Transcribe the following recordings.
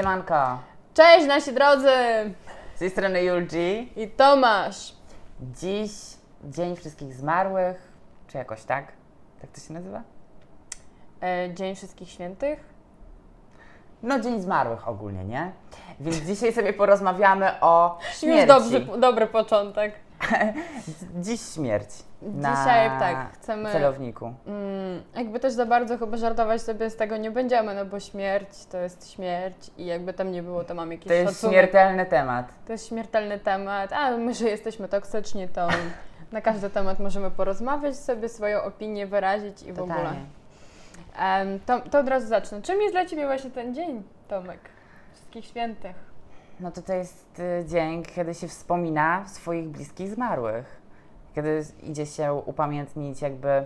Siemanko, Cześć nasi drodzy! z tej strony Julgi. I Tomasz. Dziś Dzień Wszystkich Zmarłych, czy jakoś tak? Tak to się nazywa? E, Dzień Wszystkich Świętych. No, Dzień Zmarłych ogólnie, nie? Więc dzisiaj sobie porozmawiamy o Już śmierci. dobry, dobry początek. Dziś śmierć. Dzisiaj na tak, chcemy- celowniku. Mm, jakby też za bardzo chyba żartować sobie z tego nie będziemy, no bo śmierć to jest śmierć i jakby tam nie było, to mam jakiś To jest szacunek. śmiertelny temat. To jest śmiertelny temat, a my, że jesteśmy toksyczni, to na każdy temat możemy porozmawiać sobie, swoją opinię wyrazić i w ogóle. Totalnie. Em, to, to od razu zacznę. Czym jest dla Ciebie właśnie ten dzień, Tomek? Wszystkich Świętych. No to to jest y, dzień, kiedy się wspomina swoich bliskich zmarłych. Kiedy idzie się upamiętnić jakby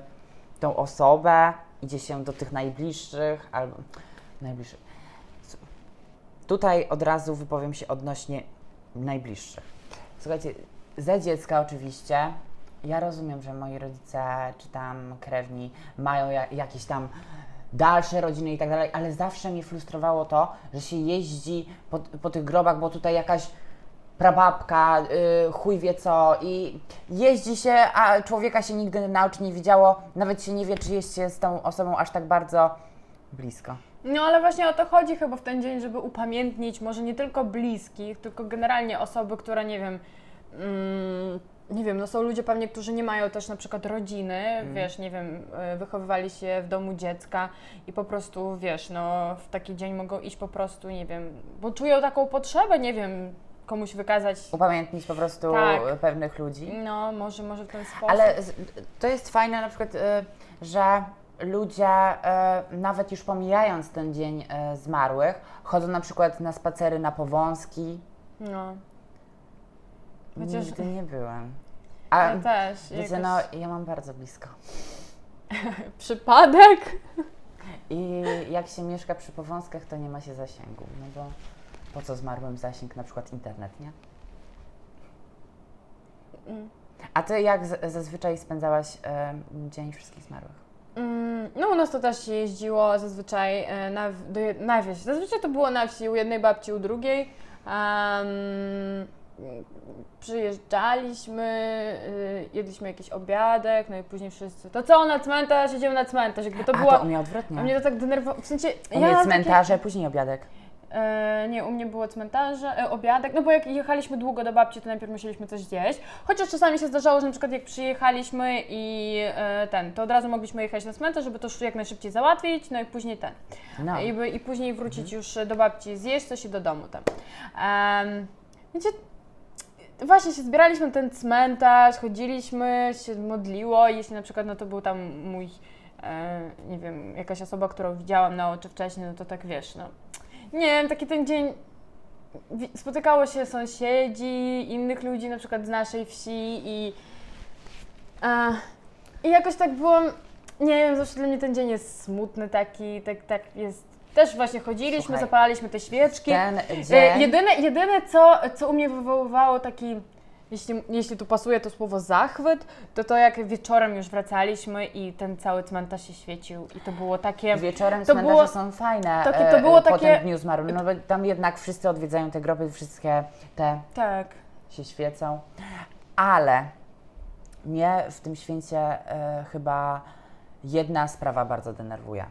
tą osobę, idzie się do tych najbliższych albo najbliższych. Tutaj od razu wypowiem się odnośnie najbliższych. Słuchajcie, za dziecka oczywiście. Ja rozumiem, że moi rodzice czy tam krewni mają ja, jakieś tam dalsze rodziny i tak dalej, ale zawsze mnie frustrowało to, że się jeździ po, po tych grobach, bo tutaj jakaś prababka, y, chuj wie co i jeździ się, a człowieka się nigdy na oczy nie widziało, nawet się nie wie, czy jest się z tą osobą aż tak bardzo blisko. No ale właśnie o to chodzi chyba w ten dzień, żeby upamiętnić może nie tylko bliskich, tylko generalnie osoby, które nie wiem, mm, nie wiem, no są ludzie pewnie, którzy nie mają też na przykład rodziny, wiesz, nie wiem, y, wychowywali się w domu dziecka i po prostu, wiesz, no w taki dzień mogą iść po prostu, nie wiem, bo czują taką potrzebę, nie wiem, komuś wykazać, Upamiętnić po prostu Tak. pewnych ludzi. no może, może w ten sposób. Ale to jest fajne na przykład, y, że ludzie, y, nawet już pomijając ten dzień zmarłych, chodzą na przykład na spacery na Powązki. No. Chociaż Nigdy nie byłem. A ja też. wiecie, jakoś- no ja mam bardzo blisko. Przypadek? I jak się mieszka przy Powązkach, to nie ma się zasięgu, no bo po co zmarłym zasięg, na przykład internet, nie? Mm. A ty jak z- zazwyczaj spędzałaś em, Dzień Wszystkich Zmarłych? Mm, No u nas to też się jeździło zazwyczaj e, na, do, na wieś. Zazwyczaj to było na wsi, u jednej babci, u drugiej. Em, przyjeżdżaliśmy, y, jedliśmy jakiś obiadek, no i później wszyscy, to co, na cmentarz, jedziemy na cmentarz, jakby to A, było... to u mnie odwrotnie. A mnie to tak denerwowało, w sensie... U mnie takie- cmentarze, później obiadek. E, nie, u mnie było cmentarze, e, obiadek, no bo jak jechaliśmy długo do babci, to najpierw musieliśmy coś zjeść. Chociaż czasami się zdarzało, że na przykład jak przyjechaliśmy i e, ten, to od razu mogliśmy jechać na cmentarz, żeby to jak najszybciej załatwić, no i później ten. No. I, I później wrócić już do babci, zjeść coś i do domu tam. Um, wiecie, właśnie się zbieraliśmy na ten cmentarz, chodziliśmy, się modliło, jeśli na przykład no to był tam mój, e, nie wiem, jakaś osoba, którą widziałam na oczy wcześniej, no to tak wiesz, no. Nie wiem, taki ten dzień spotykało się sąsiedzi, innych ludzi na przykład z naszej wsi i, e, i jakoś tak byłam, nie wiem, zawsze dla mnie ten dzień jest smutny taki, tak, tak jest. Też właśnie chodziliśmy, Słuchaj, zapalaliśmy te świeczki. Ten E, dzień... Jedyne, jedyne co, co u mnie wywoływało taki, jeśli, jeśli tu pasuje to słowo zachwyt, to to jak wieczorem już wracaliśmy i ten cały cmentarz się świecił i to było takie... Wieczorem to cmentarze było- są fajne takie- to e, było po takie- tym dniu zmarłym, no bo tam jednak wszyscy odwiedzają te groby, wszystkie te Tak. się świecą. Ale mnie w tym święcie e, chyba jedna sprawa bardzo denerwuje.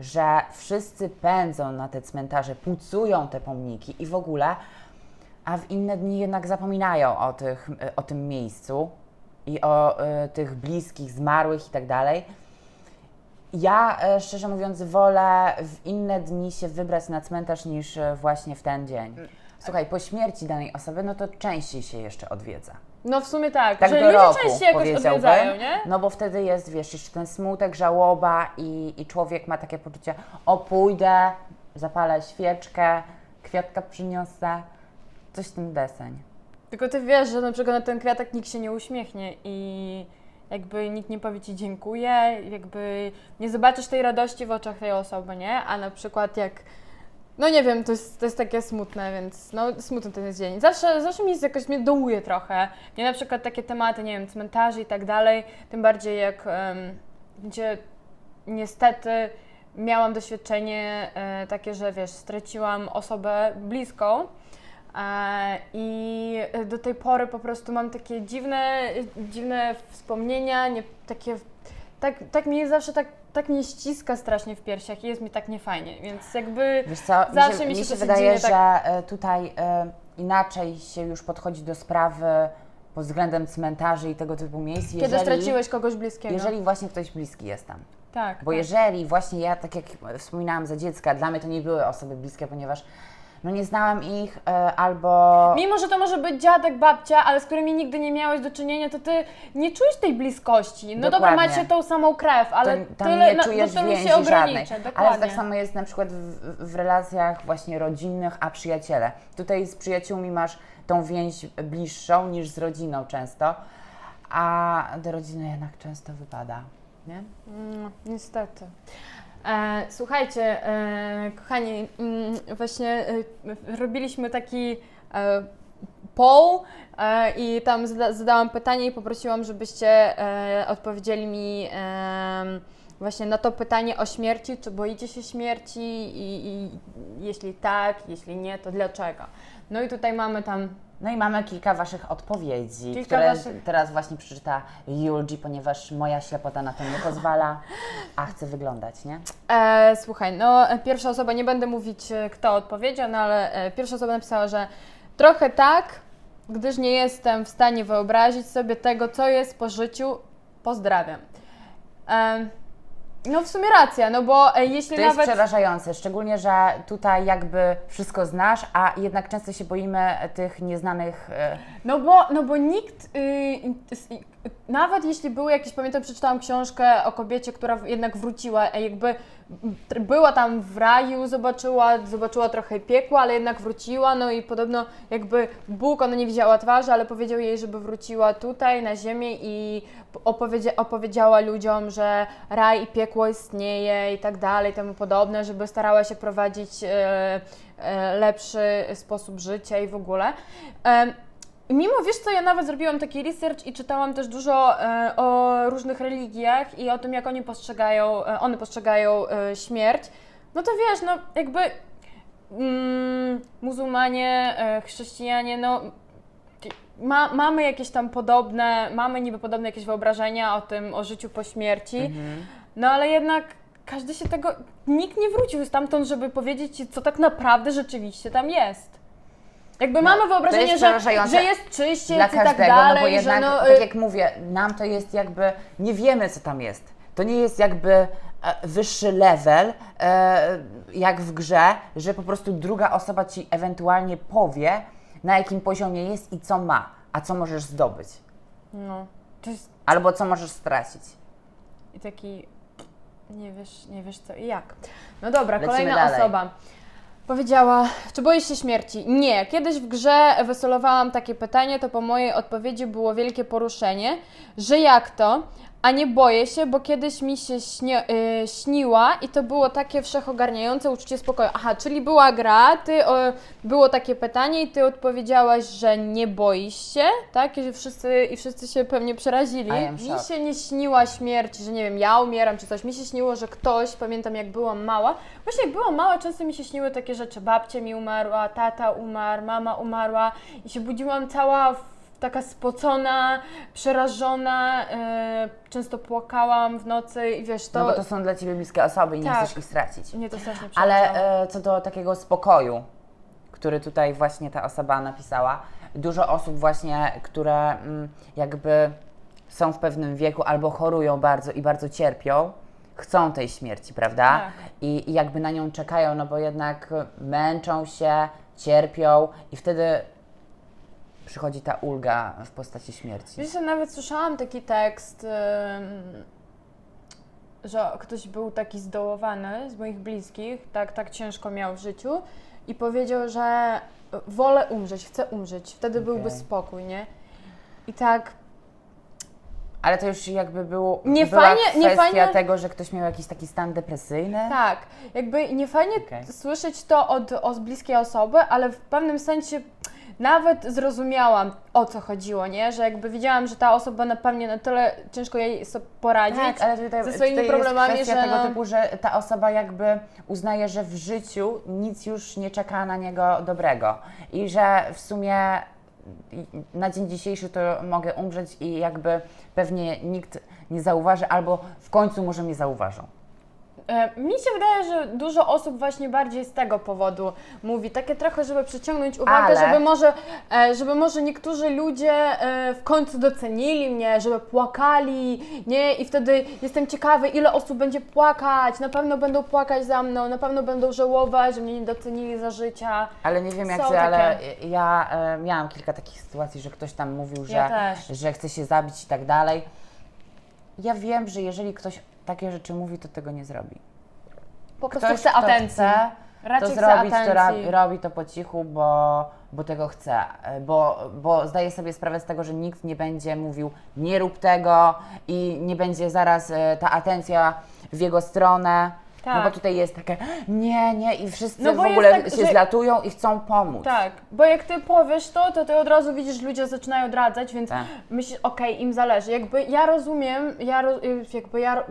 Że wszyscy pędzą na te cmentarze, pucują te pomniki i w ogóle, a w inne dni jednak zapominają o, tych, e, o tym miejscu i o e, tych bliskich, zmarłych i tak dalej. Ja, e, szczerze mówiąc, wolę w inne dni się wybrać na cmentarz niż właśnie w ten dzień. Słuchaj, po śmierci danej osoby, no to częściej się jeszcze odwiedza. No w sumie tak, Tak że do ludzie roku, częściej jakoś odwiedzają, nie? No bo wtedy jest, wiesz, jeszcze ten smutek, żałoba i, i człowiek ma takie poczucie, o pójdę, zapalę świeczkę, kwiatka przyniosę, coś w tym deseń. Tylko ty wiesz, że na przykład na ten kwiatek nikt się nie uśmiechnie i jakby nikt nie powie ci dziękuję, jakby nie zobaczysz tej radości w oczach tej osoby, nie? A na przykład jak No nie wiem, to jest, to jest takie smutne, więc no smutny ten jest dzień. Zawsze, zawsze mi jest jakoś, mnie dołuje trochę. Nie na przykład takie tematy, nie wiem, cmentarzy i tak dalej, tym bardziej jak, um, gdzie niestety miałam doświadczenie e, takie, że wiesz, straciłam osobę bliską. E, I do tej pory po prostu mam takie dziwne, dziwne wspomnienia, nie, takie, tak, tak mnie zawsze tak, tak mnie ściska strasznie w piersiach i jest mi tak niefajnie, więc jakby Wiesz co, mi Zawsze się, mi mi się się się wydaje, dziwnie że tak- tutaj e, inaczej się już podchodzi do sprawy pod względem cmentarzy i tego typu miejsc, kiedy jeżeli, straciłeś kogoś bliskiego. jeżeli właśnie ktoś bliski jest tam. tak, Bo tak. jeżeli właśnie ja, tak jak wspominałam za dziecka, dla mnie to nie były osoby bliskie, ponieważ no nie znałam ich e, albo... Mimo, że to może być dziadek, babcia, ale z którymi nigdy nie miałeś do czynienia, to ty nie czujesz tej bliskości. No dobra, Dokładnie. macie tą samą krew, ale to, tam tyle, nie no, czujesz no to więzi się ogranicza. żadnej. Dokładnie. Ale tak samo jest na przykład w, w relacjach właśnie rodzinnych, a przyjaciele. Tutaj z przyjaciółmi masz tą więź bliższą niż z rodziną często, a do rodziny jednak często wypada, nie? Mm, niestety. E, słuchajcie, e, kochani, mm, właśnie e, robiliśmy taki poll i tam zada, zadałam pytanie i poprosiłam, żebyście odpowiedzieli mi właśnie na to pytanie o śmierci, czy boicie się śmierci i, i jeśli tak, jeśli nie, to dlaczego? No i tutaj mamy tam No i mamy kilka Waszych odpowiedzi, Kilka które waszych- teraz właśnie przeczyta Julgi, ponieważ moja ślepota na to nie pozwala, a chcę wyglądać, nie? E, słuchaj, no pierwsza osoba, nie będę mówić e, kto odpowiedział, no ale e, pierwsza osoba napisała, że trochę tak, gdyż nie jestem w stanie wyobrazić sobie tego, co jest po życiu. Pozdrawiam. E, no w sumie racja, no bo e, jeśli To jest nawet... przerażające, szczególnie, że tutaj jakby wszystko znasz, a jednak często się boimy tych nieznanych... e, No bo, no bo nikt, y, y, y, nawet jeśli były jakieś, pamiętam, przeczytałam książkę o kobiecie, która w- jednak wróciła, e, jakby była tam w raju, zobaczyła, zobaczyła trochę piekła, ale jednak wróciła, no i podobno jakby Bóg, ona nie widziała twarzy, ale powiedział jej, żeby wróciła tutaj na ziemię i opowiedzia, opowiedziała ludziom, że raj i piekło istnieje i tak dalej, temu podobne, żeby starała się prowadzić e, e, lepszy sposób życia i w ogóle. Em, Mimo, wiesz co, ja nawet zrobiłam taki research i czytałam też dużo e, o różnych religiach i o tym, jak oni postrzegają, e, one postrzegają e, śmierć. No to wiesz, no jakby mm, muzułmanie, e, chrześcijanie, no ma, mamy jakieś tam podobne, mamy niby podobne jakieś wyobrażenia o tym, o życiu po śmierci, no ale jednak każdy się tego, nikt nie wrócił stamtąd, żeby powiedzieć ci, co tak naprawdę rzeczywiście tam jest. Jakby No, mamy wyobrażenie, jest że, że jest czyściec dla i tak każdego, dalej, no bo jednak, no, tak jak mówię, nam to jest jakby, nie wiemy co tam jest. To nie jest jakby e, wyższy level, e, jak w grze, że po prostu druga osoba Ci ewentualnie powie, na jakim poziomie jest i co ma, a co możesz zdobyć, no, to jest albo co możesz stracić. i taki, nie wiesz, nie wiesz co i jak. No dobra, Lecimy kolejna dalej. osoba. Powiedziała, czy boisz się śmierci? Nie. Kiedyś w grze wysolowałam takie pytanie, to po mojej odpowiedzi było wielkie poruszenie, że jak to? A nie boję się, bo kiedyś mi się śnie, y, śniła i to było takie wszechogarniające uczucie spokoju. Aha, czyli była gra, ty, było takie pytanie i ty odpowiedziałaś, że nie boisz się, tak? I że wszyscy, i wszyscy się pewnie przerazili. Mi się nie śniła śmierć, że nie wiem, ja umieram czy coś. Mi się śniło, że ktoś, pamiętam jak byłam mała, właśnie jak byłam mała, często mi się śniły takie rzeczy. Babcia mi umarła, tata umarł, mama umarła i się budziłam cała w- taka spocona, przerażona, e, często płakałam w nocy i wiesz, to... No bo to są dla Ciebie bliskie osoby i nie Tak. chcesz ich stracić. Mnie to strasznie. Ale e, co do takiego spokoju, który tutaj właśnie ta osoba napisała, dużo osób właśnie, które mm, jakby są w pewnym wieku albo chorują bardzo i bardzo cierpią, chcą tej śmierci, prawda? Tak. I, I jakby na nią czekają, no bo jednak męczą się, cierpią i wtedy przychodzi ta ulga w postaci śmierci. Wiesz, ja nawet słyszałam taki tekst, że ktoś był taki zdołowany z moich bliskich, tak, tak ciężko miał w życiu i powiedział, że wolę umrzeć, chcę umrzeć, wtedy byłby Okej. spokój, nie? I tak, Ale to już jakby było, Nie była fajnie- kwestia nie fajnie- tego, że ktoś miał jakiś taki stan depresyjny. tak, jakby nie fajnie Okej. słyszeć to od, od bliskiej osoby, ale w pewnym sensie nawet zrozumiałam o co chodziło, nie? Że jakby widziałam, że ta osoba na pewnie na tyle ciężko jej sobie poradzić. Tak, ale tutaj, ze swoimi tutaj problemami, jest że tego no- typu, że ta osoba jakby uznaje, że w życiu nic już nie czeka na niego dobrego i że w sumie na dzień dzisiejszy to mogę umrzeć i jakby pewnie nikt nie zauważy albo w końcu może mnie zauważą. E, Mi się wydaje, że dużo osób właśnie bardziej z tego powodu mówi, takie trochę, żeby przyciągnąć uwagę, Ale- żeby może, e, żeby może niektórzy ludzie e, w końcu docenili mnie, żeby płakali, nie? I wtedy jestem ciekawy, ile osób będzie płakać, na pewno będą płakać za mną, na pewno będą żałować, że mnie nie docenili za życia. Ale nie wiem jak Są ty, ale takie. ja e, miałam kilka takich sytuacji, że ktoś tam mówił, że, Ja że chce się zabić i tak dalej. Ja wiem, że jeżeli ktoś takie rzeczy mówi, to tego nie zrobi. Po prostu Ktoś, chce atencji. chce, Raczej to zrobić, to robi, robi to po cichu, bo, bo tego chce, bo, bo zdaje sobie sprawę z tego, że nikt nie będzie mówił nie rób tego i nie będzie zaraz e, ta atencja w jego stronę. No bo Tak. tutaj jest takie nie, nie i wszyscy No w ogóle tak, się że- zlatują i chcą pomóc. Tak, bo jak ty powiesz to, to ty od razu widzisz, że ludzie zaczynają odradzać, więc Tak. myślisz, okej, im zależy. Jakby ja rozumiem, ja jakby ja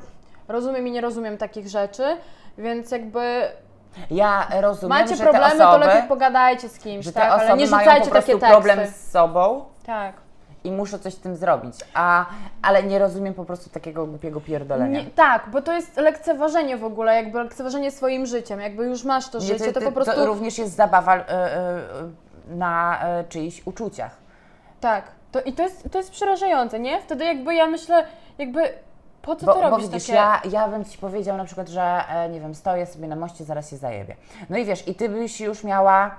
rozumiem i nie rozumiem takich rzeczy, więc jakby Ja rozumiem, macie że problemy, te to osoby, lepiej pogadajcie z kimś, że te tak, osoby ale nie mają rzucajcie po prostu takie teksty. problem z sobą Tak. i muszą coś z tym zrobić, a, ale nie rozumiem po prostu takiego głupiego pierdolenia. Nie, tak, bo to jest lekceważenie w ogóle, jakby lekceważenie swoim życiem, jakby już masz to Nie, życie, to, ty- po prostu... to również jest zabawa e, e, na e, czyichś uczuciach. Tak, to, i to jest, to jest przerażające, nie? Wtedy jakby ja myślę, jakby po co Bo, ty bo robisz widzisz, takie... ja, ja bym Ci powiedział na przykład, że e, nie wiem, stoję sobie na moście, zaraz się zajebie. No i wiesz, i Ty byś już miała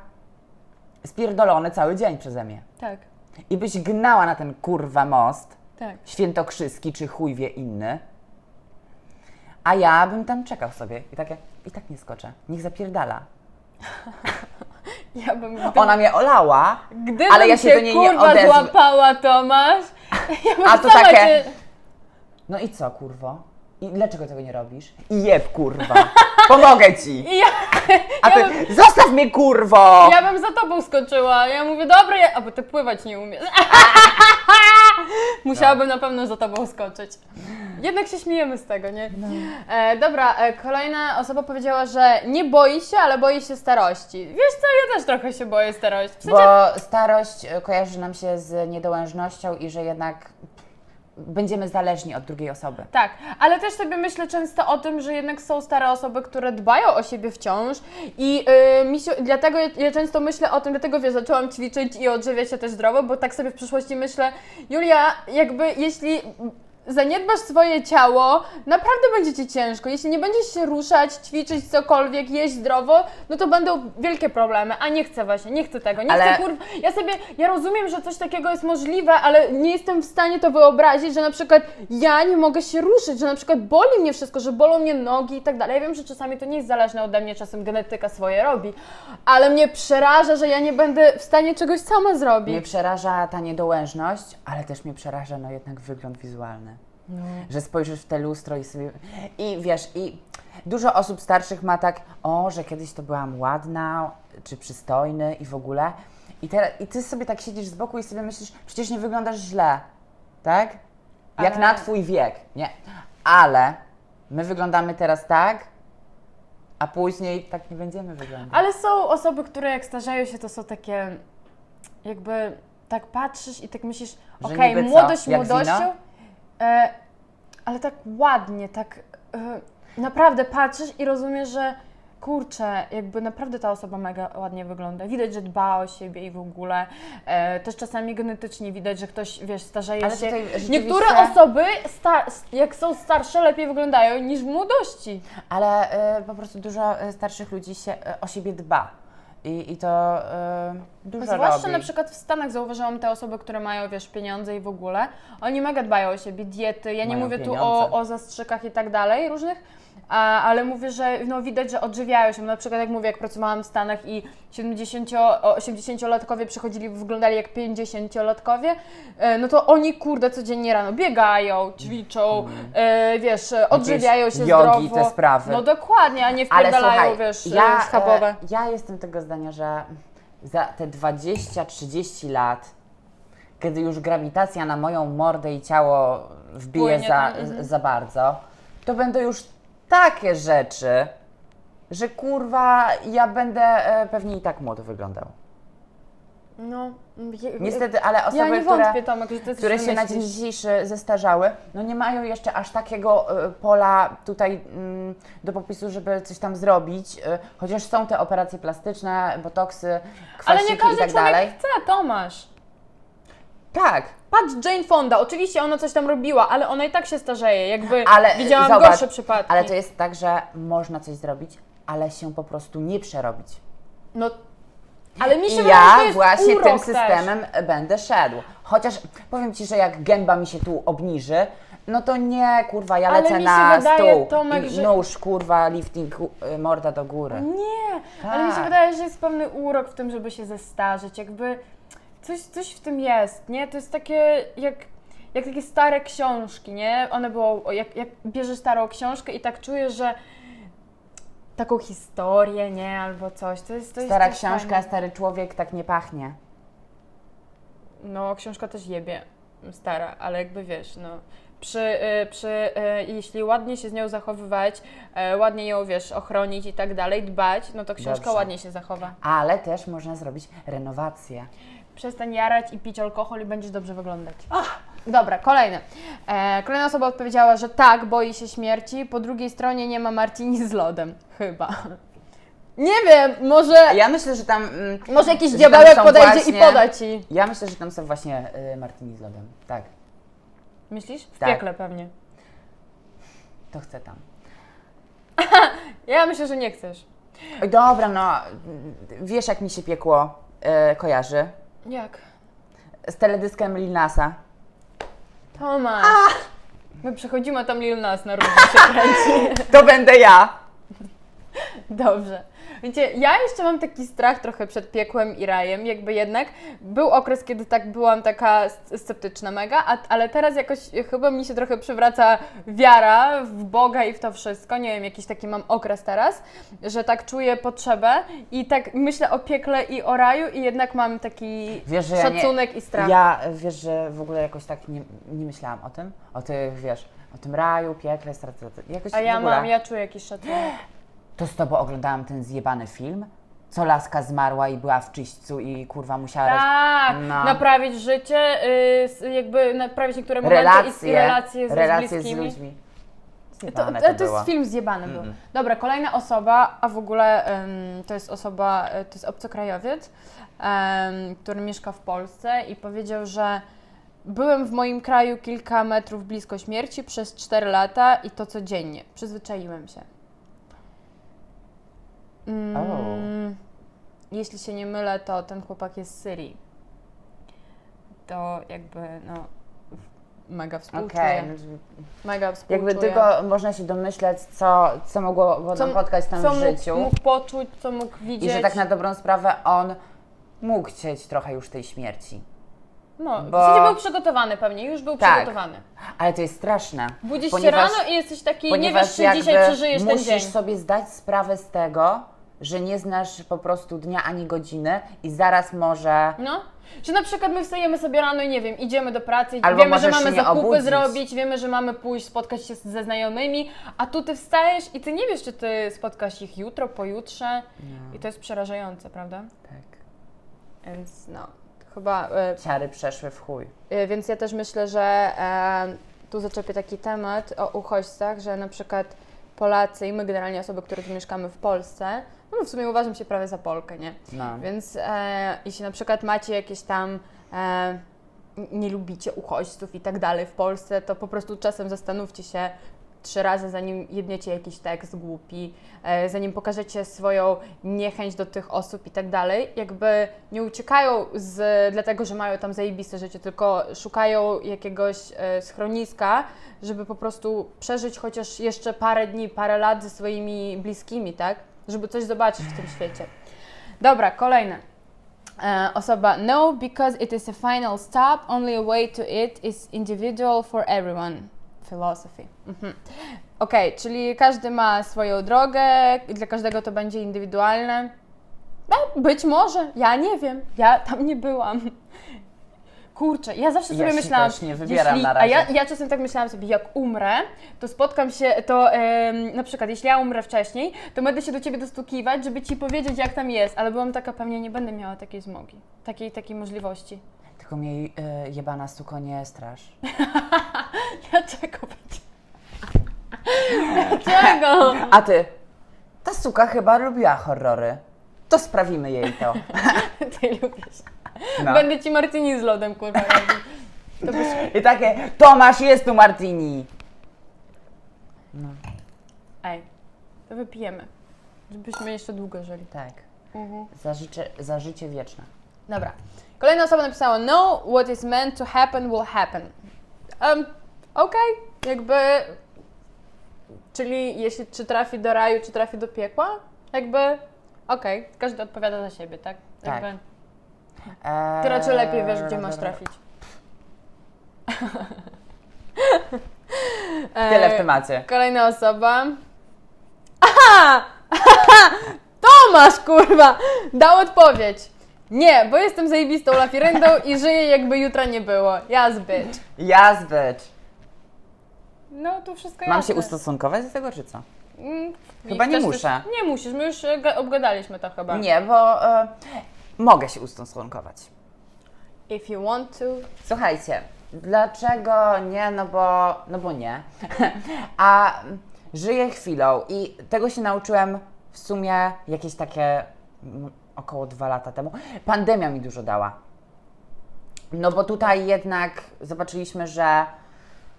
spierdolony cały dzień przeze mnie. Tak, I byś gnała na ten kurwa most, tak. świętokrzyski czy chuj wie inny, a ja bym tam czekał sobie i takie, i tak nie skoczę, niech zapierdala. Ja bym... Ona mnie olała, ale ja się do niej nie kurwa odezwę. złapała, Tomasz, ja bym A to takie- cię... No i co, kurwo? I dlaczego tego nie robisz? I jeb, kurwa. Pomogę ci. I ja, A ja, ty, bym, zostaw mnie, kurwo! ja bym za tobą skoczyła. Ja mówię, dobra, ja... a bo ty pływać nie umiesz. Musiałabym na pewno za tobą skoczyć. Jednak się śmiejemy z tego, nie? E, dobra, e, kolejna osoba powiedziała, że nie boi się, ale boi się starości. Wiesz co, ja też trochę się boję starości. W sensie, Bo starość e, kojarzy nam się z niedołężnością i że jednak będziemy zależni od drugiej osoby. Tak, ale też sobie myślę często o tym, że jednak są stare osoby, które dbają o siebie wciąż i yy, mi się, dlatego ja, ja często myślę o tym, dlatego wiesz, zaczęłam ćwiczyć i odżywiać się też zdrowo, bo tak sobie w przyszłości myślę, Julia, jakby jeśli zaniedbasz swoje ciało, naprawdę będzie Ci ciężko. Jeśli nie będziesz się ruszać, ćwiczyć cokolwiek, jeść zdrowo, no to będą wielkie problemy, a nie chcę właśnie, nie chcę tego, nie Ale- chcę kur... Ja sobie, ja rozumiem, że coś takiego jest możliwe, ale nie jestem w stanie to wyobrazić, że na przykład ja nie mogę się ruszyć, że na przykład boli mnie wszystko, że bolą mnie nogi i tak dalej. Ja wiem, że czasami to nie jest zależne ode mnie, czasem genetyka swoje robi, ale mnie przeraża, że ja nie będę w stanie czegoś sama zrobić. Mnie przeraża ta niedołężność, ale też mnie przeraża no jednak wygląd wizualny. Że spojrzysz w te lustro i sobie... I wiesz, i dużo osób starszych ma tak, o, że kiedyś to byłam ładna, czy przystojny i w ogóle. I, te, I ty sobie tak siedzisz z boku i sobie myślisz, przecież nie wyglądasz źle, tak? Jak Ale- na twój wiek, nie? Ale my wyglądamy teraz tak, a później tak nie będziemy wyglądać. Ale są osoby, które jak starzeją się, to są takie jakby tak patrzysz i tak myślisz, okej, co? młodość młodością, e, ale tak ładnie, tak e, naprawdę patrzysz i rozumiesz, że kurczę, jakby naprawdę ta osoba mega ładnie wygląda. Widać, że dba o siebie i w ogóle. E, też czasami genetycznie widać, że ktoś, wiesz, starzeje Ale się. rzeczywiście- Niektóre osoby, jak są starsze, lepiej wyglądają niż w młodości. Ale e, po prostu dużo e, starszych ludzi się e, o siebie dba. I, i to e, dużo Zwłaszcza robi. na przykład w Stanach zauważyłam te osoby, które mają, wiesz, pieniądze i w ogóle. Oni mega dbają o siebie, diety. Ja nie Mają mówię tu pieniądze. o, o zastrzykach i tak dalej różnych, ale mówię, że no, widać, że odżywiają się. Na przykład jak mówię, jak pracowałam w Stanach i 70, o- 80-latkowie przychodzili, wyglądali jak 50-latkowie, e, no to oni, kurde, codziennie rano biegają, ćwiczą, e, wiesz, e, odżywiają się jogi, zdrowo. te sprawy. No dokładnie, a nie Ale wpierdalają, słuchaj, wiesz, ja, schabowe. e, ja jestem tego zdania, że za te 20-30 lat, kiedy już grawitacja na moją mordę i ciało wbije Płynie za, tam, mhm. za bardzo, to będą już takie rzeczy, że kurwa, ja będę e, pewnie i tak młodo wyglądał. No, je- Niestety, ale osoby, ja nie które, wątpię, Tomek, że ty które coś się na dzień dzisiejszy zestarzały, no nie mają jeszcze aż takiego e, pola tutaj mm, do popisu, żeby coś tam zrobić, e, chociaż są te operacje plastyczne, botoksy, Ale kwasiki nie każdy i tak człowiek dalej. chce, Tomasz. Tak, Patrz, Jane Fonda, oczywiście ona coś tam robiła, ale ona i tak się starzeje, jakby ale widziałam zobacz, gorsze przypadki. Ale to jest tak, że można coś zrobić, ale się po prostu nie przerobić. No, ale mi się I wydaje, że to ja jest właśnie tym też. systemem będę szedł. Chociaż powiem Ci, że jak gęba mi się tu obniży, no to nie, kurwa, ja Ale lecę na wydaje, stół Tomek, i że- nóż, kurwa, lifting, y, morda do góry. Nie, ale mi się Tak. wydaje, że jest pewny urok w tym, żeby się zestarzeć, jakby coś, coś w tym jest, nie? To jest takie jak, jak takie stare książki, nie? One było, jak, jak bierzesz starą książkę i tak czujesz, że taką historię, nie? Albo coś, to jest to jest Stara coś książka, fajnego. stary człowiek tak nie pachnie. No, książka też jebie, stara, ale jakby wiesz, no. Przy, y, przy, y, jeśli ładnie się z nią zachowywać, y, ładnie ją, wiesz, ochronić i tak dalej, dbać, no to książka Dobrze. ładnie się zachowa. Ale też można zrobić renowację. Przestań jarać i pić alkohol i będziesz dobrze wyglądać. Dobra, kolejne. E, kolejna osoba odpowiedziała, że tak, boi się śmierci. Po drugiej stronie nie ma martini z lodem. Chyba. Nie wiem, może, Ja myślę, że tam... mm, może jakiś diabełek podejdzie i właśnie- poda ci. Ja myślę, że tam są właśnie y, martini z lodem. Tak, Myślisz? W Tak. piekle pewnie. to chcę tam. Ja myślę, że nie chcesz. Dobra, no, wiesz jak mi się piekło y, kojarzy? Jak? Z teledyskiem Lil Nasa. Tomasz. My przechodzimy, a tam Lil Nas na równi się kręci. To będę ja! Dobrze. Wiecie, ja jeszcze mam taki strach trochę przed piekłem i rajem, jakby jednak był okres, kiedy tak byłam taka sceptyczna mega, a, ale teraz jakoś chyba mi się trochę przywraca wiara w Boga i w to wszystko. Nie wiem, jakiś taki mam okres teraz, że tak czuję potrzebę i tak myślę o piekle i o raju i jednak mam taki Wiesz, że ja nie- szacunek i strach. Ja, wiesz, że w ogóle jakoś tak nie, nie myślałam o tym, o tych, wiesz, o tym raju, piekle, straty, jakoś A ja mam, ja czuję jakiś szacunek. To z tobą oglądałam ten zjebany film, co laska zmarła i była w czyśćcu i kurwa musiała... roz- Tak, No. naprawić życie, y, s- jakby naprawić niektóre momenty i relacje z, relacje z bliskimi. ludźmi. To, Zjebane to, to, było. jest film zjebany był. Dobra, kolejna osoba, a w ogóle em, to jest osoba, e, to jest obcokrajowiec, em, który mieszka w Polsce i powiedział, że byłem w moim kraju kilka metrów blisko śmierci przez 4 lata i to codziennie. Przyzwyczaiłem się. Mm, Jeśli się nie mylę, to ten chłopak jest z Syrii. To jakby, no, mega współczuję. Okej, no, Mega współczuję. jakby tylko można się domyśleć, co, co mogło go napotkać tam co w mógł, życiu. mógł poczuć, co mógł widzieć. I że tak na dobrą sprawę on mógł chcieć trochę już tej śmierci. No, bo- w zasadzie był przygotowany pewnie, już był Tak. przygotowany. Ale to jest straszne. Budzisz ponieważ- się rano i jesteś taki, nie wiesz, czy dzisiaj przeżyjesz ten musisz dzień. sobie zdać sprawę z tego, że nie znasz po prostu dnia ani godziny i zaraz może... No, że na przykład my wstajemy sobie rano i nie wiem, idziemy do pracy, Albo wiemy, że mamy zakupy obudzić. zrobić, wiemy, że mamy pójść spotkać się ze znajomymi, a tu ty wstajesz i ty nie wiesz, czy ty spotkasz ich jutro, pojutrze i to jest przerażające, prawda? Tak. Więc no, chyba e, Ciary przeszły w chuj. Y, Więc ja też myślę, że e, tu zaczepię taki temat o uchodźcach, że na przykład Polacy i my generalnie osoby, które tu mieszkamy w Polsce, no w sumie uważam się prawie za Polkę, nie? No. Więc e, jeśli na przykład macie jakieś tam e, nie lubicie uchodźców i tak dalej w Polsce, to po prostu czasem zastanówcie się trzy razy, zanim jedniecie jakiś tekst głupi, e, zanim pokażecie swoją niechęć do tych osób i tak dalej. Jakby nie uciekają z, dlatego, że mają tam zajebiste życie, tylko szukają jakiegoś e, schroniska, żeby po prostu przeżyć chociaż jeszcze parę dni, parę lat ze swoimi bliskimi, tak? Żeby coś zobaczyć w tym świecie. Dobra, kolejne. E, osoba No, because it is a final stop, only a way to it is individual for everyone. Philosophy. Mhm. Okej, czyli każdy ma swoją drogę, dla każdego to będzie indywidualne. E, być może, ja nie wiem, ja tam nie byłam. Kurczę, ja zawsze Ja sobie się myślałam, też nie wybieram na A razie. ja, ja czasem tak myślałam sobie, jak umrę, to spotkam się, to em, na przykład jeśli ja umrę wcześniej, to będę się do ciebie dostukiwać, żeby ci powiedzieć, jak tam jest, ale byłam taka, pewnie nie będę miała takiej zmogi, takiej, takiej możliwości. Tylko mnie y, jebana suko nie strasz. Dlaczego będzie? Dlaczego? A ty? Ta suka chyba lubiła horrory. To sprawimy jej to. Ty lubisz. No. Będę ci martini z lodem, kurwa, robić. To byś... I takie, Tomasz, jest tu Martini. No, Ej, to wypijemy, żebyśmy jeszcze długo żyli. tak. Mhm. Za życie, za życie wieczne. Dobra. Kolejna osoba napisała No, what is meant to happen will happen. Um, Okej, jakby... Czyli jeśli czy trafi do raju, czy trafi do piekła? Jakby... Okej, każdy odpowiada za siebie, tak? Tak. Jakby, Eee, ty raczej lepiej wiesz, gdzie masz trafić. Tyle w E, temacie. Kolejna osoba. Aha! Tomasz, kurwa! Dał odpowiedź. Nie, bo jestem zajebistą lafiryndą i żyję jakby jutra nie było. Jazz, bitch. Ja zbyt. No, tu wszystko Mam jasne. się ustosunkować do tego, czy co? Mm, Chyba nie chcesz muszę. Też, nie musisz, my już e, ga- obgadaliśmy to chyba. Nie, bo e, mogę się ustosunkować. If you want to. Słuchajcie, dlaczego nie? No bo, no bo nie. A żyję chwilą i tego się nauczyłem w sumie jakieś takie mm, około dwa lata temu. Pandemia mi dużo dała. No bo tutaj jednak zobaczyliśmy, że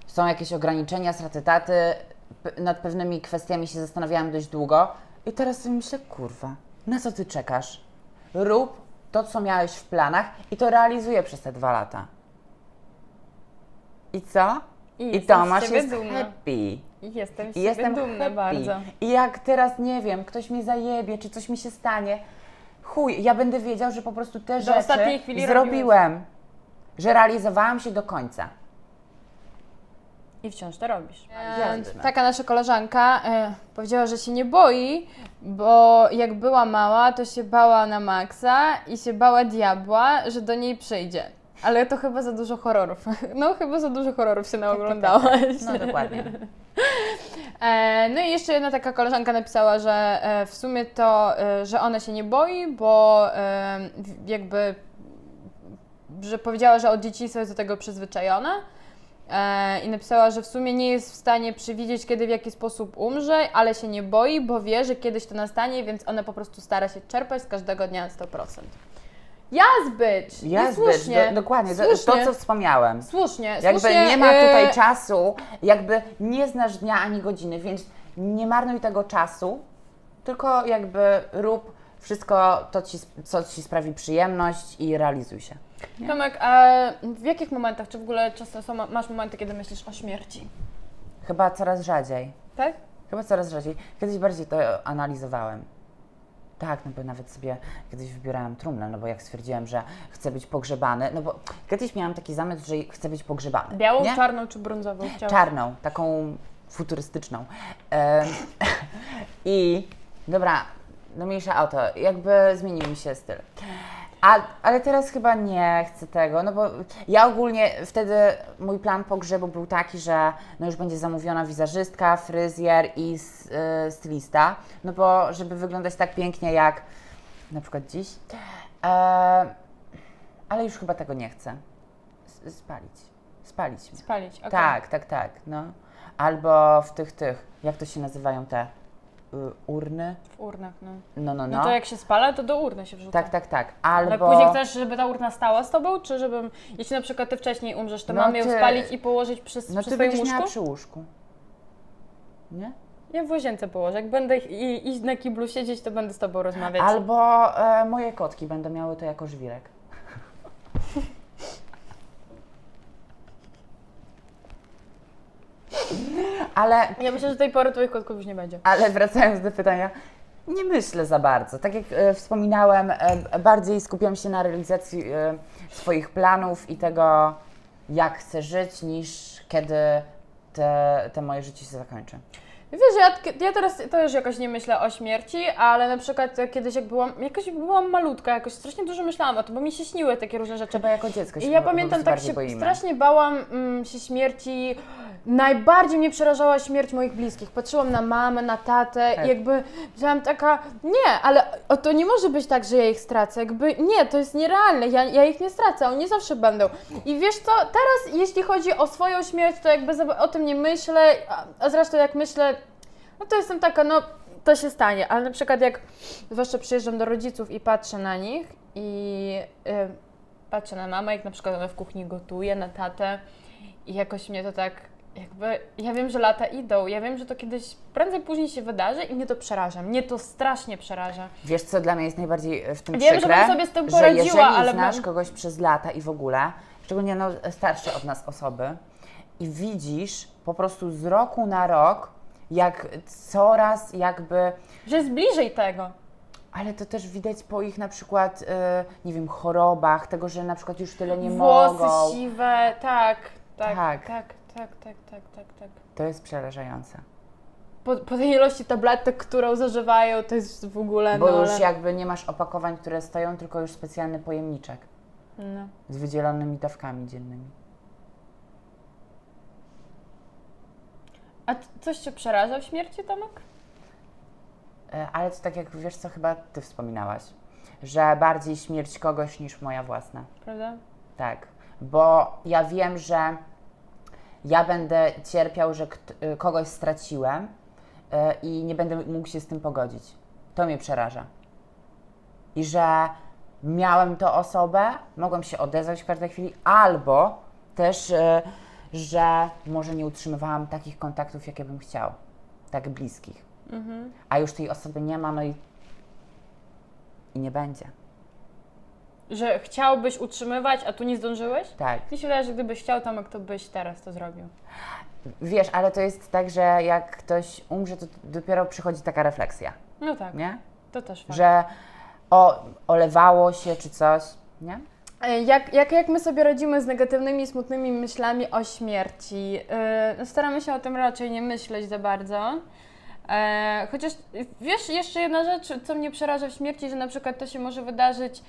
są jakieś ograniczenia, straty, P- nad pewnymi kwestiami się zastanawiałam dość długo i teraz sobie myślę, kurwa, na co ty czekasz? Rób to, co miałeś w planach i to realizuję przez te dwa lata. I co? I I Tomasz jest dumna. happy. Jestem z jestem dumna happy. bardzo. I jak teraz, nie wiem, ktoś mnie zajebie, czy coś mi się stanie, chuj, ja będę wiedział, że po prostu te rzeczy ostatniej chwili zrobiłem. Że realizowałam się do końca. I wciąż to robisz. Jasne. taka nasza koleżanka e, powiedziała, że się nie boi, bo jak była mała, to się bała na maksa i się bała diabła, że do niej przyjdzie. Ale to chyba za dużo horrorów. No, chyba za dużo horrorów się naoglądałaś. No dokładnie. E, no i jeszcze jedna taka koleżanka napisała, że e, w sumie to, e, że ona się nie boi, bo e, w- jakby, że powiedziała, że od dzieciństwa jest do tego przyzwyczajona. E, I napisała, że w sumie nie jest w stanie przewidzieć, kiedy w jaki sposób umrze, ale się nie boi, bo wie, że kiedyś to nastanie, więc ona po prostu stara się czerpać z każdego dnia 100%. Yes, bitch! Ja I słusznie. do, dokładnie, to, słusznie. to co wspomniałem. Słusznie, Jakby słusznie, nie ma tutaj e, czasu, jakby nie znasz dnia ani godziny, więc nie marnuj tego czasu, tylko jakby rób wszystko to, ci, co ci sprawi przyjemność i realizuj się. Tomek, a w jakich momentach, czy w ogóle często są, masz momenty, kiedy myślisz o śmierci? Chyba coraz rzadziej. Tak? Chyba coraz rzadziej. Kiedyś bardziej to analizowałem. Tak, no bo nawet sobie kiedyś wybierałem trumnę, no bo jak stwierdziłem, że chcę być pogrzebany, no bo kiedyś miałam taki zamysł, że chcę być pogrzebany. Białą, nie? czarną czy brązową? Chciałam. Czarną, taką futurystyczną. Em, I dobra, no mniejsza o to, jakby zmienił mi się styl. A, ale teraz chyba nie chcę tego, no bo ja ogólnie wtedy mój plan pogrzebu był taki, że no już będzie zamówiona wizerzystka, fryzjer i y, stylista, no bo żeby wyglądać tak pięknie jak na przykład dziś. E, ale już chyba tego nie chcę. S- Spalić. Spalić mnie. Spalić, okej. Tak, tak, tak, no. Albo w tych, tych, jak to się nazywają te urny? W urnach, no. No, no, No. no. to jak się spala, to do urny się wrzuca. Tak, tak, tak. Ale Albo... później chcesz, żeby ta urna stała z tobą, czy żebym, jeśli na przykład ty wcześniej umrzesz, to No mam ją ty- spalić i położyć przy, No przy ty swoim łóżku? przy łóżku. Nie? Ja w łazience położę. Jak będę i, iść na kiblu siedzieć, to będę z tobą rozmawiać. Albo e, moje kotki będą miały to jako żwirek. Ale Ja myślę, że do tej pory twoich kotków już nie będzie. Ale wracając do pytania, nie myślę za bardzo. Tak jak e, wspominałem, e, bardziej skupiam się na realizacji e, swoich planów i tego, jak chcę żyć, niż kiedy te, te moje życie się zakończy. Wiesz, ja, ja teraz też jakoś nie myślę o śmierci, ale na przykład kiedyś jak byłam, jakoś byłam malutka, jakoś strasznie dużo myślałam o tym, bo mi się śniły takie różne rzeczy. Chyba jako dziecko się I ja po- po pamiętam, prostu tak bardziej się boimy. strasznie bałam mm, się śmierci. Najbardziej mnie przerażała śmierć moich bliskich. Patrzyłam na mamę, na tatę Tak. i jakby byłam taka, nie, ale o, to nie może być tak, że ja ich stracę. Jakby nie, to jest nierealne, ja, ja ich nie stracę, oni zawsze będą. I wiesz co, teraz jeśli chodzi o swoją śmierć, to jakby o tym nie myślę, a, a zresztą jak myślę, no to jestem taka, no to się stanie, ale na przykład jak zwłaszcza przyjeżdżam do rodziców i patrzę na nich i y, patrzę na mamę, jak na przykład ona w kuchni gotuje, na tatę i jakoś mnie to tak jakby, ja wiem, że lata idą, ja wiem, że to kiedyś prędzej później się wydarzy i mnie to przeraża, mnie to strasznie przeraża. Wiesz, co dla mnie jest najbardziej e, w tym Wiem, że przykre? bym sobie z tym że poradziła, jeżeli ale znasz kogoś przez lata i w ogóle, szczególnie no, starsze od nas osoby, i widzisz po prostu z roku na rok, jak coraz jakby Że jest bliżej tego. Ale to też widać po ich na przykład, e, nie wiem, chorobach, tego, że na przykład już tyle nie Włosy mogą. siwe, tak, tak, Tak. tak, tak, tak, tak, tak, tak. To jest przerażające. Po, po tej ilości tabletek, którą zażywają, to jest w ogóle, Bo no, już ale... jakby nie masz opakowań, które stoją, tylko już specjalny pojemniczek no. z wydzielonymi dawkami dziennymi. A coś Cię przeraża w śmierci, Tomek? E, Ale to tak jak wiesz, co chyba Ty wspominałaś, że bardziej śmierć kogoś niż moja własna. Prawda? Tak, bo ja wiem, że ja będę cierpiał, że y, kogoś straciłem y, i nie będę mógł się z tym pogodzić. To mnie przeraża. I że miałem tę osobę, mogłem się odezwać w każdej chwili, albo też, y, że może nie utrzymywałam takich kontaktów, jakie bym chciał, tak bliskich. A już tej osoby nie ma, no i, i nie będzie. Że chciałbyś utrzymywać, a tu nie zdążyłeś? Tak. Mi się wydaje, że gdybyś chciał, Tomek, to byś teraz to zrobił. Wiesz, ale to jest tak, że jak ktoś umrze, to dopiero przychodzi taka refleksja, No tak, nie? to też fakt. Że o, olewało się czy coś, nie? E, Jak, jak, jak my sobie radzimy z negatywnymi, smutnymi myślami o śmierci? Yy, no staramy się o tym raczej nie myśleć za bardzo. E, chociaż wiesz, jeszcze jedna rzecz, co mnie przeraża w śmierci, że na przykład to się może wydarzyć.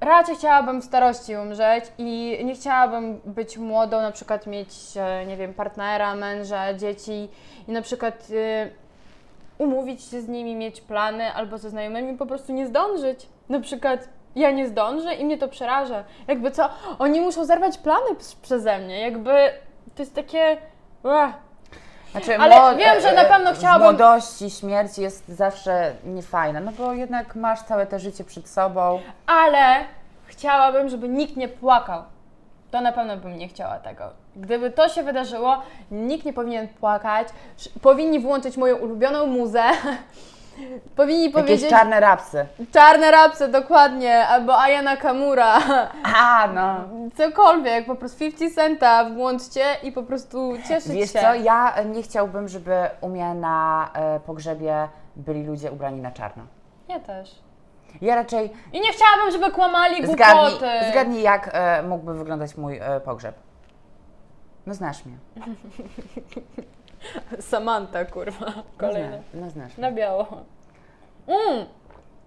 Raczej chciałabym w starości umrzeć i nie chciałabym być młodą, na przykład mieć, e, nie wiem, partnera, męża, dzieci i na przykład e, umówić się z nimi, mieć plany albo ze znajomymi po prostu nie zdążyć. Na przykład ja nie zdążę i mnie to przeraża. Jakby co, oni muszą zerwać plany przeze mnie, jakby to jest takie... Ua. Znaczy, Ale wiem, że na e, pewno W chciałabym- młodości śmierć jest zawsze niefajna, no bo jednak masz całe te życie przed sobą. Ale chciałabym, żeby nikt nie płakał. To na pewno bym nie chciała tego. Gdyby to się wydarzyło, nikt nie powinien płakać. Sz- Powinni włączyć moją ulubioną muzę. Powinni Jakieś powiedzieć czarne rapsy. czarne rapsy, dokładnie, albo Ayana Kamura. A, no. Cokolwiek, po prostu 50 centa włączcie i po prostu cieszyć Wiesz się. co, ja nie chciałbym, żeby u mnie na e, pogrzebie byli ludzie ubrani na czarno. Ja też. Ja raczej I nie chciałabym, żeby kłamali Zgadnij, głupoty. zgadnij jak e, mógłby wyglądać mój e, pogrzeb. No znasz mnie. Samanta, kurwa, No, kolejna. zna, no znasz Na biało. Mm.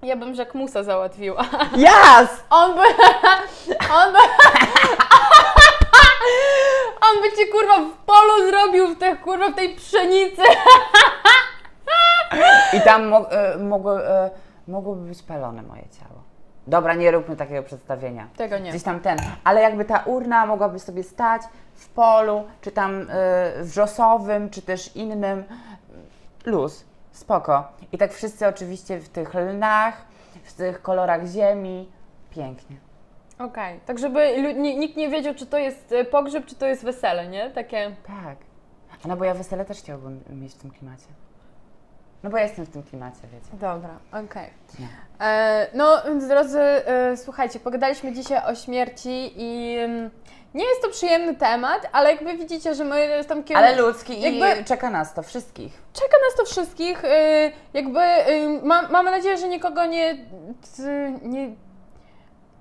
Ja bym Jacquemusa załatwiła. Yes! On by... On by... On by ci kurwa w polu zrobił w tych kurwa w tej pszenicy. I tam mo, e, mogło, e, mogłoby być palone moje ciało. Dobra, nie róbmy takiego przedstawienia. Tego nie. Gdzieś tam ten. Ale jakby ta urna mogłaby sobie stać w polu, czy tam e, wrzosowym, czy też innym. Luz, spoko. I tak wszyscy oczywiście w tych lnach, w tych kolorach ziemi. Pięknie. Okej, tak żeby lu- ni- nikt nie wiedział, czy to jest e, pogrzeb, czy to jest wesele, nie? Takie... Tak. A no bo ja wesele też chciałabym mieć w tym klimacie. No bo ja jestem w tym klimacie, wiecie. Dobra, okej. Nie. E, No, więc drodzy, e, słuchajcie, pogadaliśmy dzisiaj o śmierci i mm, nie jest to przyjemny temat, ale jakby widzicie, że my z Tomkiem... Ale ludzki i Jakby- czeka nas to wszystkich. Czeka nas to wszystkich. y, Jakby y, ma, mamy nadzieję, że nikogo nie, t- nie.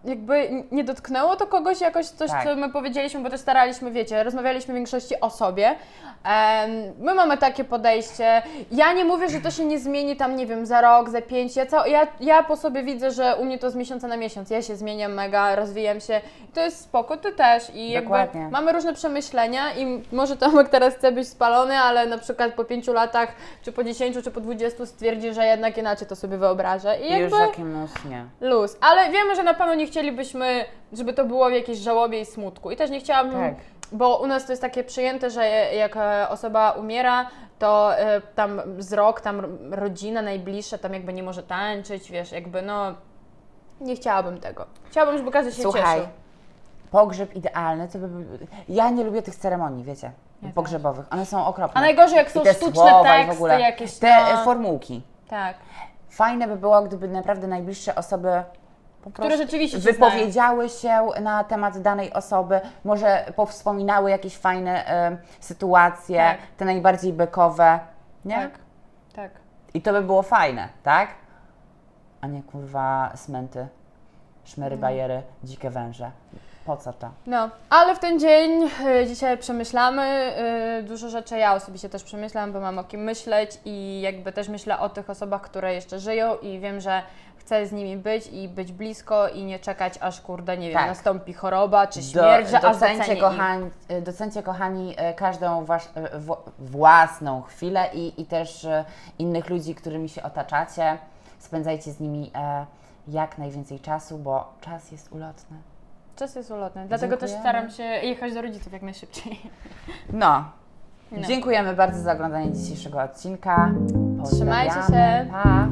Jakby nie dotknęło to kogoś jakoś coś, Tak. co my powiedzieliśmy, bo też staraliśmy, wiecie, rozmawialiśmy w większości o sobie. Em, my mamy takie podejście. Ja nie mówię, że to się nie zmieni tam, nie wiem, za rok, za pięć. Ja, cał, ja, ja po sobie widzę, że u mnie to z miesiąca na miesiąc. Ja się zmieniam mega, rozwijam się. I to jest spoko, ty też. I jakby Dokładnie. mamy różne przemyślenia i może Tomek teraz chce być spalony, ale na przykład po pięciu latach, czy po dziesięciu, czy po dwudziestu stwierdzi, że jednak inaczej to sobie wyobraża. I I jakby... już Jakimus nie. Luz, ale wiemy, że na pewno nie chcielibyśmy, żeby to było w jakiejś żałobie i smutku. I też nie chciałabym, Tak. bo u nas to jest takie przyjęte, że jak e, osoba umiera, to e, tam z rok, tam rodzina najbliższa tam jakby nie może tańczyć, wiesz, jakby no, nie chciałabym tego. Chciałabym, żeby każdy się Słuchaj, cieszył. pogrzeb idealny, to by... Ja nie lubię tych ceremonii, wiecie, Ja pogrzebowych. One są okropne. A najgorzej jak I są te sztuczne słowa i teksty w ogóle, jakieś, te no. formułki. Tak. Fajne by było, gdyby naprawdę najbliższe osoby po Które rzeczywiście się wypowiedziały się na temat danej osoby, może powspominały jakieś fajne e, sytuacje, Tak. te najbardziej bekowe, nie? Tak, tak. I to by było fajne, tak? A nie kurwa smęty, szmery, Mm. bajery, dzikie węże. Po co to? No, ale w ten dzień y, dzisiaj przemyślamy y, dużo rzeczy. Ja osobiście też przemyślam, bo mam o kim myśleć i jakby też myślę o tych osobach, które jeszcze żyją i wiem, że chcę z nimi być i być blisko i nie czekać, aż kurde, nie wiem, Tak. nastąpi choroba czy śmierć, że aż docencie, ich. kochani, e, docencie, kochani, e, każdą wasz, e, w, własną chwilę i, i też innych ludzi, którymi się otaczacie. Spędzajcie z nimi e, jak najwięcej czasu, bo czas jest ulotny. Czas jest ulotny, dlatego też Dziękujemy. staram się jechać do rodziców jak najszybciej. No. No. Dziękujemy bardzo za oglądanie dzisiejszego odcinka. Trzymajcie się. Pa.